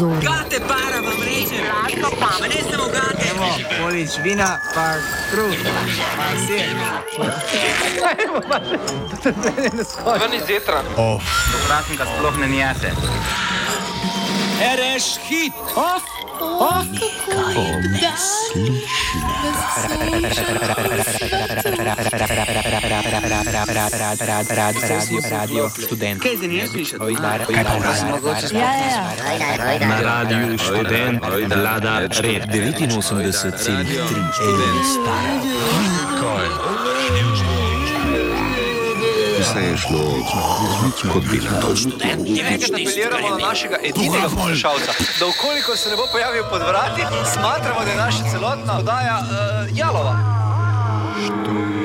obzor. Gate para vam reče, lahko pa ne samo gate. Evo, polič vina, pa kruh, pa sir. Ven iz jetra. Prašnika sploh ne njese. Reš hit. Radio študent. Kaj zdaj nisi slišati? Ja, ja, ja. Na radiju študent vlada red 89,3 Vse je šlo kot bi lahko. Večkrat apeliramo na našega edinega poslušalca, da ukoliko se ne bo pojavil pod vrati, smatramo, da je naša celotna oddaja uh, jalova. seems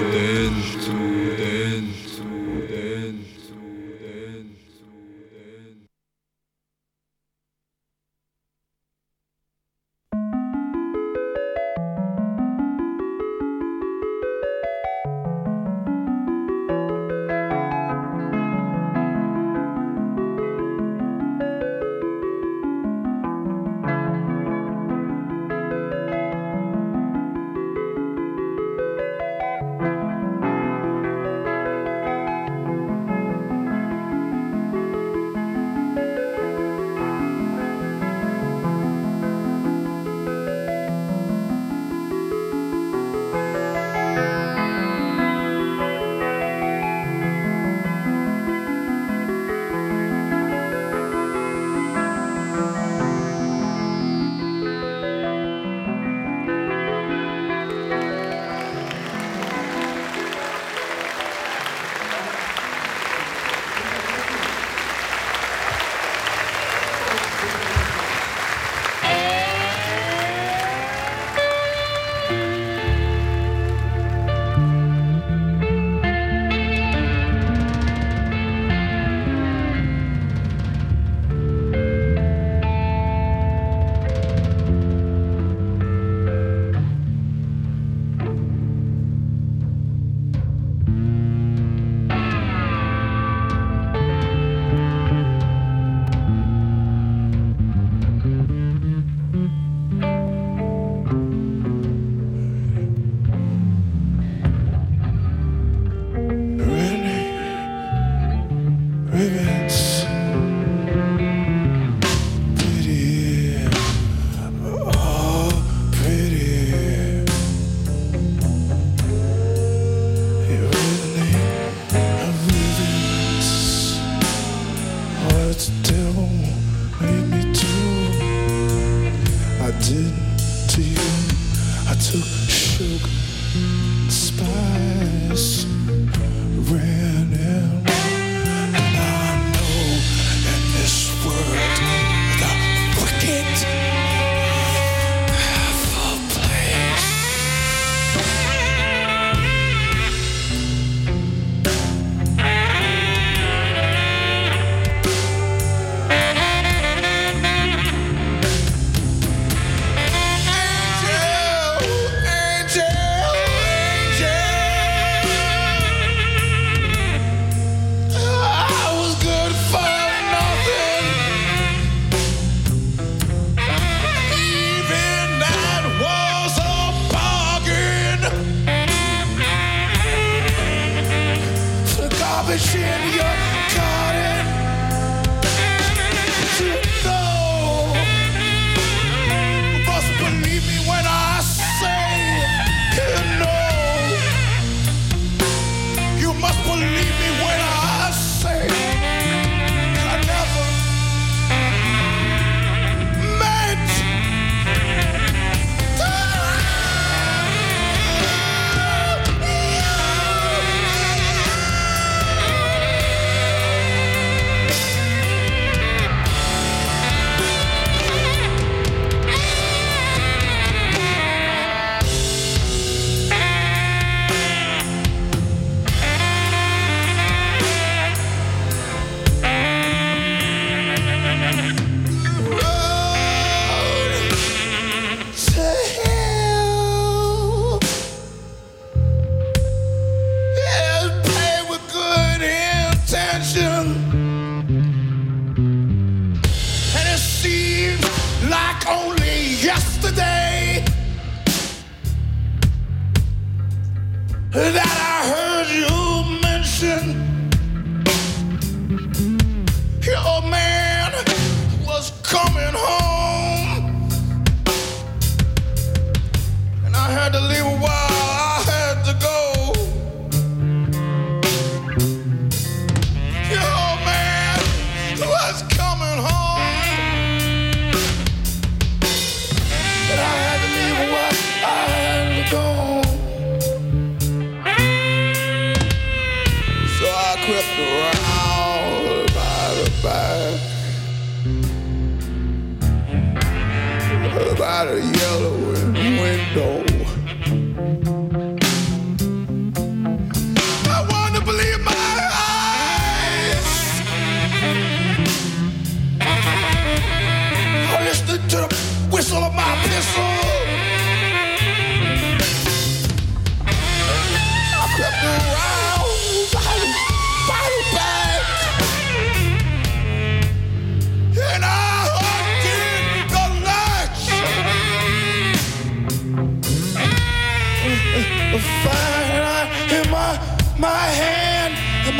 go.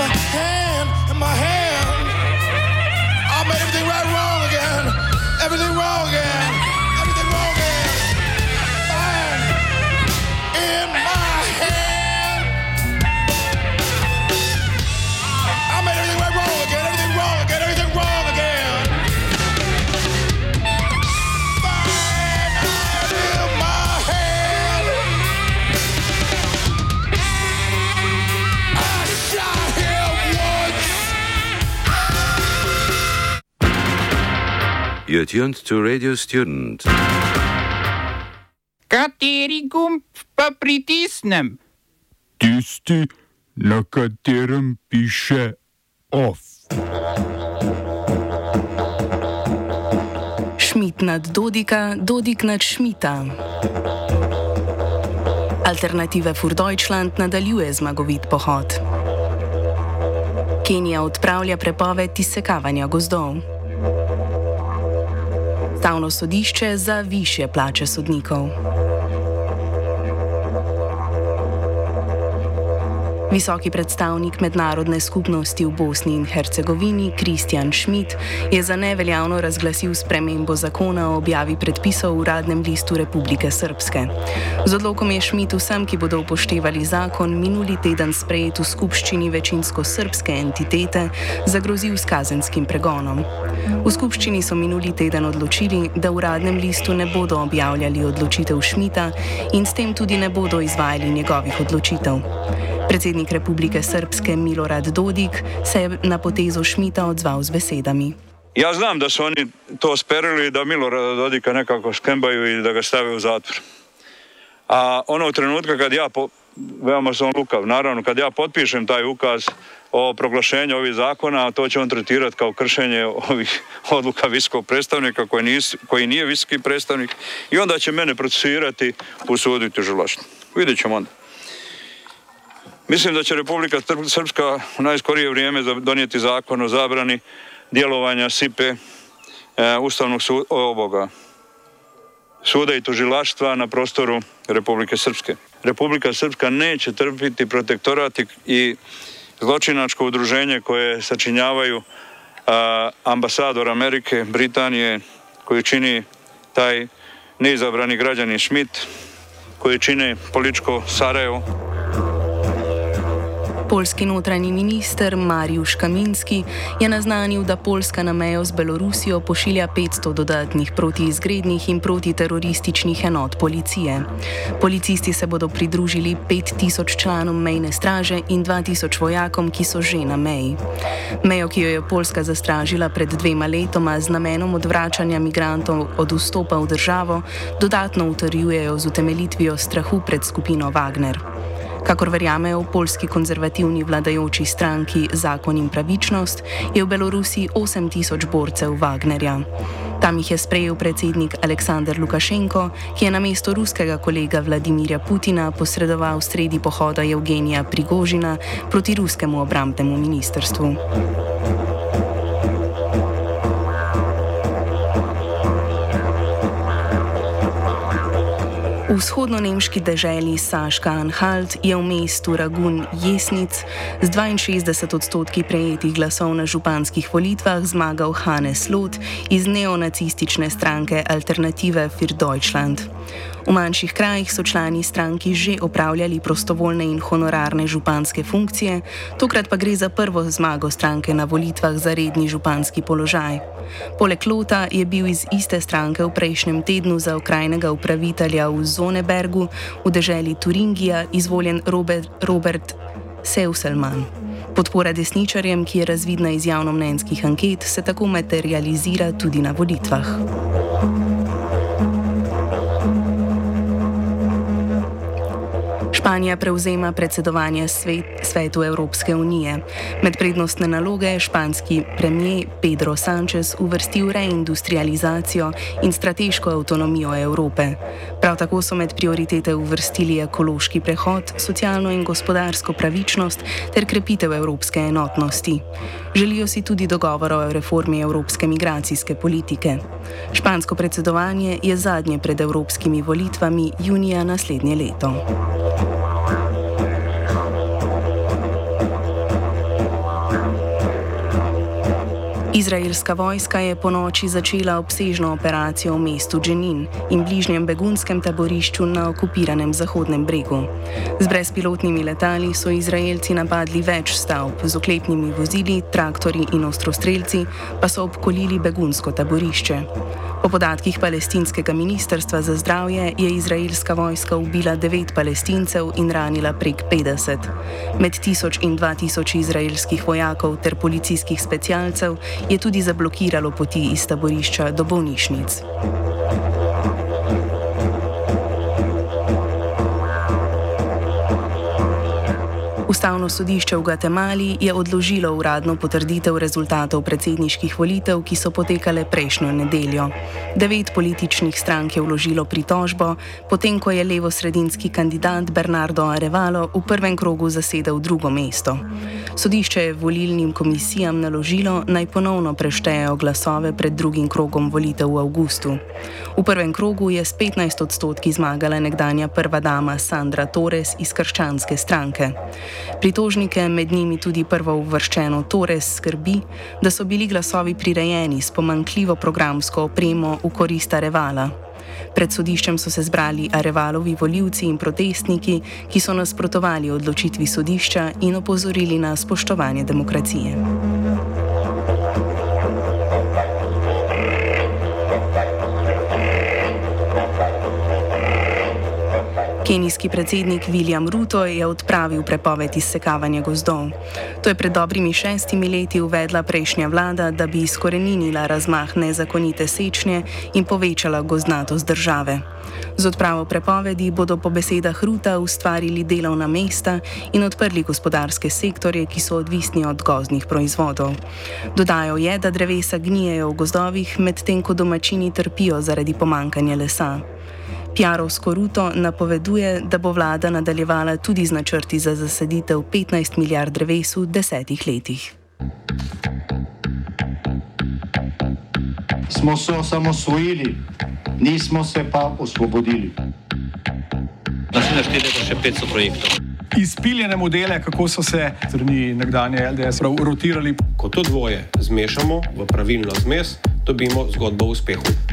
Hand, in You're tuned to Radio Student. Kateri gumb pa pritisnem? Tisti, na katerem piše OF. Šmit nad Dodika, Dodik nad Šmita. Alternative für Deutschland nadaljuje zmagovit pohod. Kenija odpravlja prepoved izsekavanja gozdov. Stavno sodišče za više plače sodnikov. Visoki predstavnik mednarodne skupnosti v Bosni in Hercegovini Kristjan Schmidt je za neveljavno razglasil spremembo zakona o objavi predpisov v uradnem listu Republike Srpske. Z odlokom je Schmidt vsem, ki bodo upoštevali zakon, minuli teden sprejet v skupščini večinsko srpske entitete, zagrozil s kazenskim pregonom. V skupščini so minuli teden odločili, da v uradnem listu ne bodo objavljali odločitev Schmidta in s tem tudi ne bodo izvajali njegovih odločitev. Predsednik Republike Srpske Milorad Dodik se je na potezo Šmita odzval z besedami. Ja znam da su oni to sperili da Milorada Dodika nekako skembaju i da ga stave u zatvor. A onog trenutka kad ja, po, veoma sam lukav, naravno kad ja potpišem taj ukaz o proglašenju ovih zakona, to će on tretirati kao kršenje ovih odluka visokog predstavnika koji, nis, koji nije visoki predstavnik i onda će mene procesuirati u sudu i tužilaštvu. Vidjet ćemo onda. Mislim da će Republika Srp- Srpska u najskorije vrijeme donijeti zakon o zabrani djelovanja SIPE e, Ustavnog su, ovoga, suda i tužilaštva na prostoru Republike Srpske. Republika Srpska neće trpiti protektorat i- zločinačko udruženje koje sačinjavaju a, ambasador Amerike, Britanije, koju čini taj neizabrani građanin Schmidt, koji čine političko Sarajevo, Polski notranji minister Mariusz Kaminski je naznanil, da Poljska na mejo z Belorusijo pošilja 500 dodatnih protiizgrednih in protiterorističnih enot policije. Policisti se bodo pridružili 5000 članom mejne straže in 2000 vojakom, ki so že na meji. Mejo, ki jo je Poljska zastražila pred dvema letoma z namenom odvračanja migrantov od vstopa v državo, dodatno utrjujejo z utemelitvijo strahu pred skupino Wagner. Kakor verjamejo v polski konzervativni vladajoči stranki Zakon in pravičnost, je v Belorusiji 8000 borcev Wagnerja. Tam jih je sprejel predsednik Aleksandr Lukašenko, ki je na mesto ruskega kolega Vladimirja Putina posredoval sredi pohoda Evgenija Prigožina proti ruskemu obrambnemu ministrstvu. V vzhodno-nemški deželi Saška-Anhalt je v mestu Ragun Jesnic z 62 odstotki prejetih glasov na županskih volitvah zmagal Hannes Lot iz neonacistične stranke Alternative für Deutschland. V manjših krajih so člani stranki že opravljali prostovoljne in honorarne županske funkcije, tokrat pa gre za prvo zmago stranke na volitvah za redni županski položaj. Poleg Lota je bil iz iste stranke v prejšnjem tednu za okrajnega upravitelja v Zonebergu v deželi Turingija izvoljen Robert, Robert Seuselman. Podpora desničarjem, ki je razvidna iz javnomnenjskih anket, se tako materializira tudi na volitvah. Španija prevzema predsedovanje svet, svetu Evropske unije. Med prednostne naloge je španski premijer Pedro Sánchez uvrstil reindustrializacijo in strateško avtonomijo Evrope. Prav tako so med prioritete uvrstili ekološki prehod, socialno in gospodarsko pravičnost ter krepitev evropske enotnosti. Želijo si tudi dogovor o reformi evropske migracijske politike. Špansko predsedovanje je zadnje pred evropskimi volitvami junija naslednje leto. Izraelska vojska je po noči začela obsežno operacijo v mestu Dženin in bližnjem begunskem taborišču na okupiranem Zahodnem bregu. Z brezpilotnimi letali so Izraelci napadli več stavb, z oklepnimi vozili, traktori in ostrostrelci pa so obkolili begunsko taborišče. Po podatkih palestinskega ministrstva za zdravje je izraelska vojska ubila devet palestincev in ranila prek 50. Med tisoč in dva tisoč izraelskih vojakov ter policijskih specialcev je tudi zablokiralo poti iz taborišča do bolnišnic. Ustavno sodišče v Gvatemali je odložilo uradno potrditev rezultatov predsedniških volitev, ki so potekale prejšnjo nedeljo. Devet političnih strank je vložilo pritožbo, potem ko je levo-sredinski kandidat Bernardo Arevalo v prvem krogu zasedel drugo mesto. Sodišče je volilnim komisijam naložilo naj ponovno preštejejo glasove pred drugim krogom volitev v avgustu. V prvem krogu je s 15 odstotki zmagala nekdanja prva dama Sandra Torres iz krščanske stranke. Pritožnike, med njimi tudi prvo uvrščeno Torres, skrbi, da so bili glasovi prirejeni s pomankljivo programsko opremo v korist Arevala. Pred sodiščem so se zbrali Arevalovi voljivci in protestniki, ki so nasprotovali odločitvi sodišča in opozorili na spoštovanje demokracije. Kenijski predsednik William Ruto je odpravil prepoved izsekavanja gozdov. To je pred dobrimi šestimi leti uvedla prejšnja vlada, da bi izkoreninila razmah nezakonite sečnje in povečala gozdnatost države. Z odpravo prepovedi bodo po besedah Ruta ustvarili delovna mesta in odprli gospodarske sektorje, ki so odvisni od gozdnih proizvodov. Dodajo je, da drevesa gnijejo v gozdovih, medtem ko domačini trpijo zaradi pomankanja lesa. Pjarovsko ruto napoveduje, da bo vlada nadaljevala tudi z načrti za zasaditev 15 milijard dreves v desetih letih. Smo se osamosvojili, nismo se pa osvobodili. Naslednje štiri leta še 500 projektov. Izpiljene modele, kako so se strani nekdanje LDS rotirali. Ko to dvoje zmešamo v pravilno zmes, dobimo zgodbo o uspehu.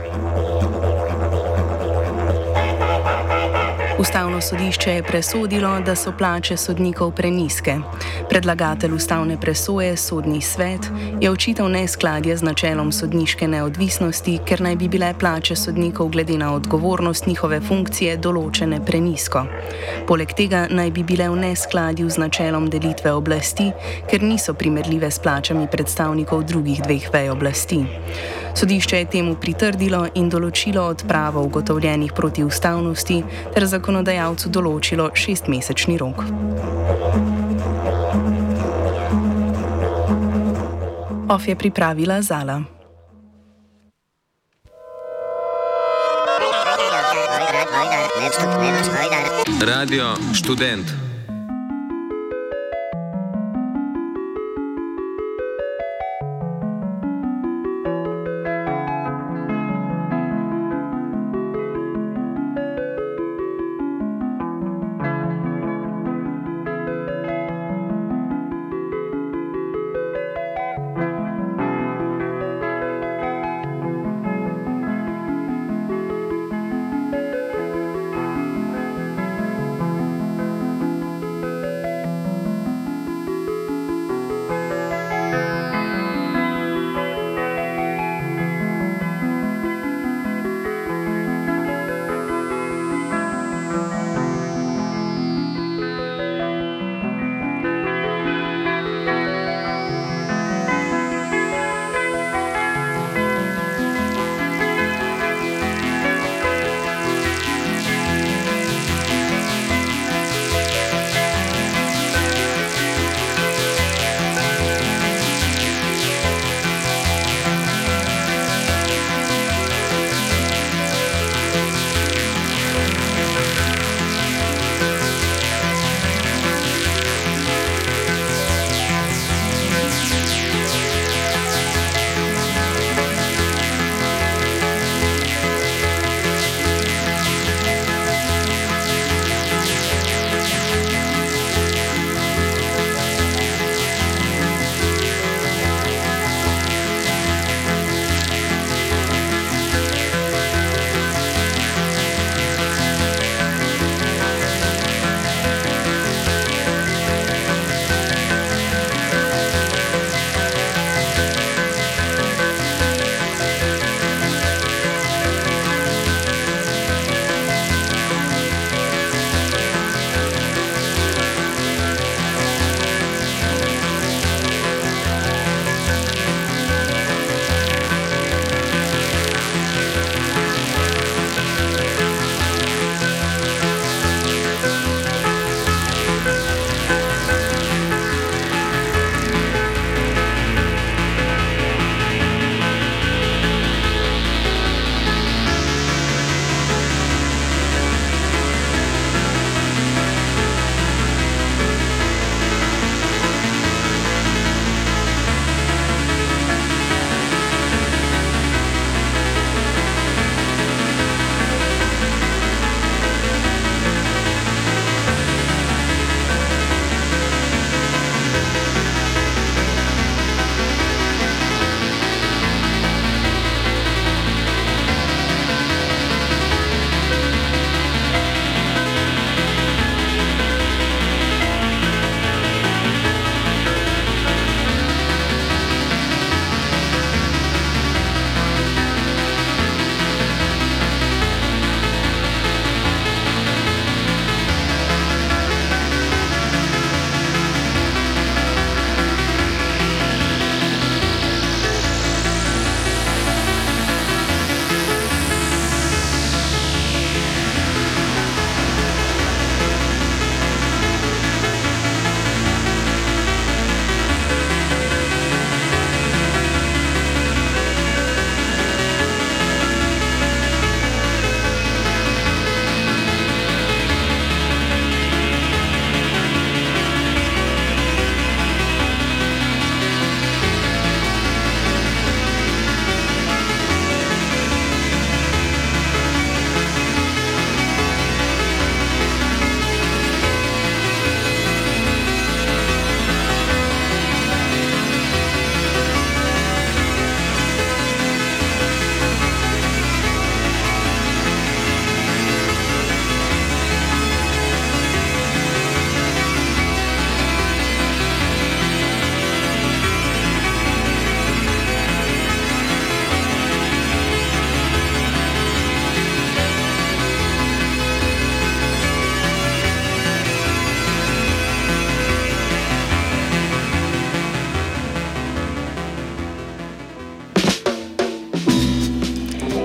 Ustavno sodišče je presodilo, da so plače sodnikov preniske. Predlagatelj ustavne presoje, sodni svet, je očital neskladje z načelom sodniške neodvisnosti, ker naj bi bile plače sodnikov glede na odgovornost njihove funkcije določene prenisko. Poleg tega naj bi bile v neskladju z načelom delitve oblasti, ker niso primerljive s plačami predstavnikov drugih dveh vej oblasti. Sodišče je temu pritrdilo in določilo odpravo ugotovljenih protiustavnosti ter zakonodajalcu določilo šestmesečni rok. Of je pripravila Zala. Radio študent.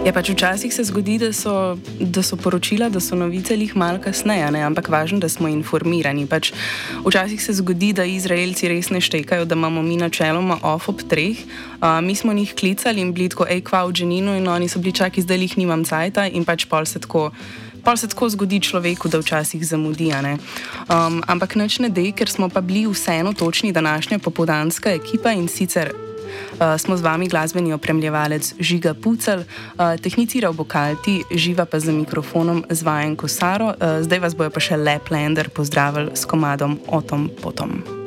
Ja, pač včasih se zgodi, da so, da so poročila, da so novice jih malo kasneje, ne? ampak važno, da smo informirani. Pač včasih se zgodi, da Izraelci res ne štekajo, da imamo mi načeloma off ob treh. Uh, mi smo njih klicali in bili tako, hej, kva v Dženinu in oni so bili čaki, zdaj jih nimam cajta in pač pol se tako pa se tako zgodi človeku, da včasih zamudi. Um, ampak noč ne dej, ker smo pa bili vseeno točni današnja popoldanska ekipa in sicer. Uh, smo z vami glasbeni opremljevalec Žiga Pucel, uh, tehniciral bo Kalti, živa pa za mikrofonom zvajen Kosaro, uh, zdaj vas bojo pa še Le Plender pozdravili s komadom Otom Potom.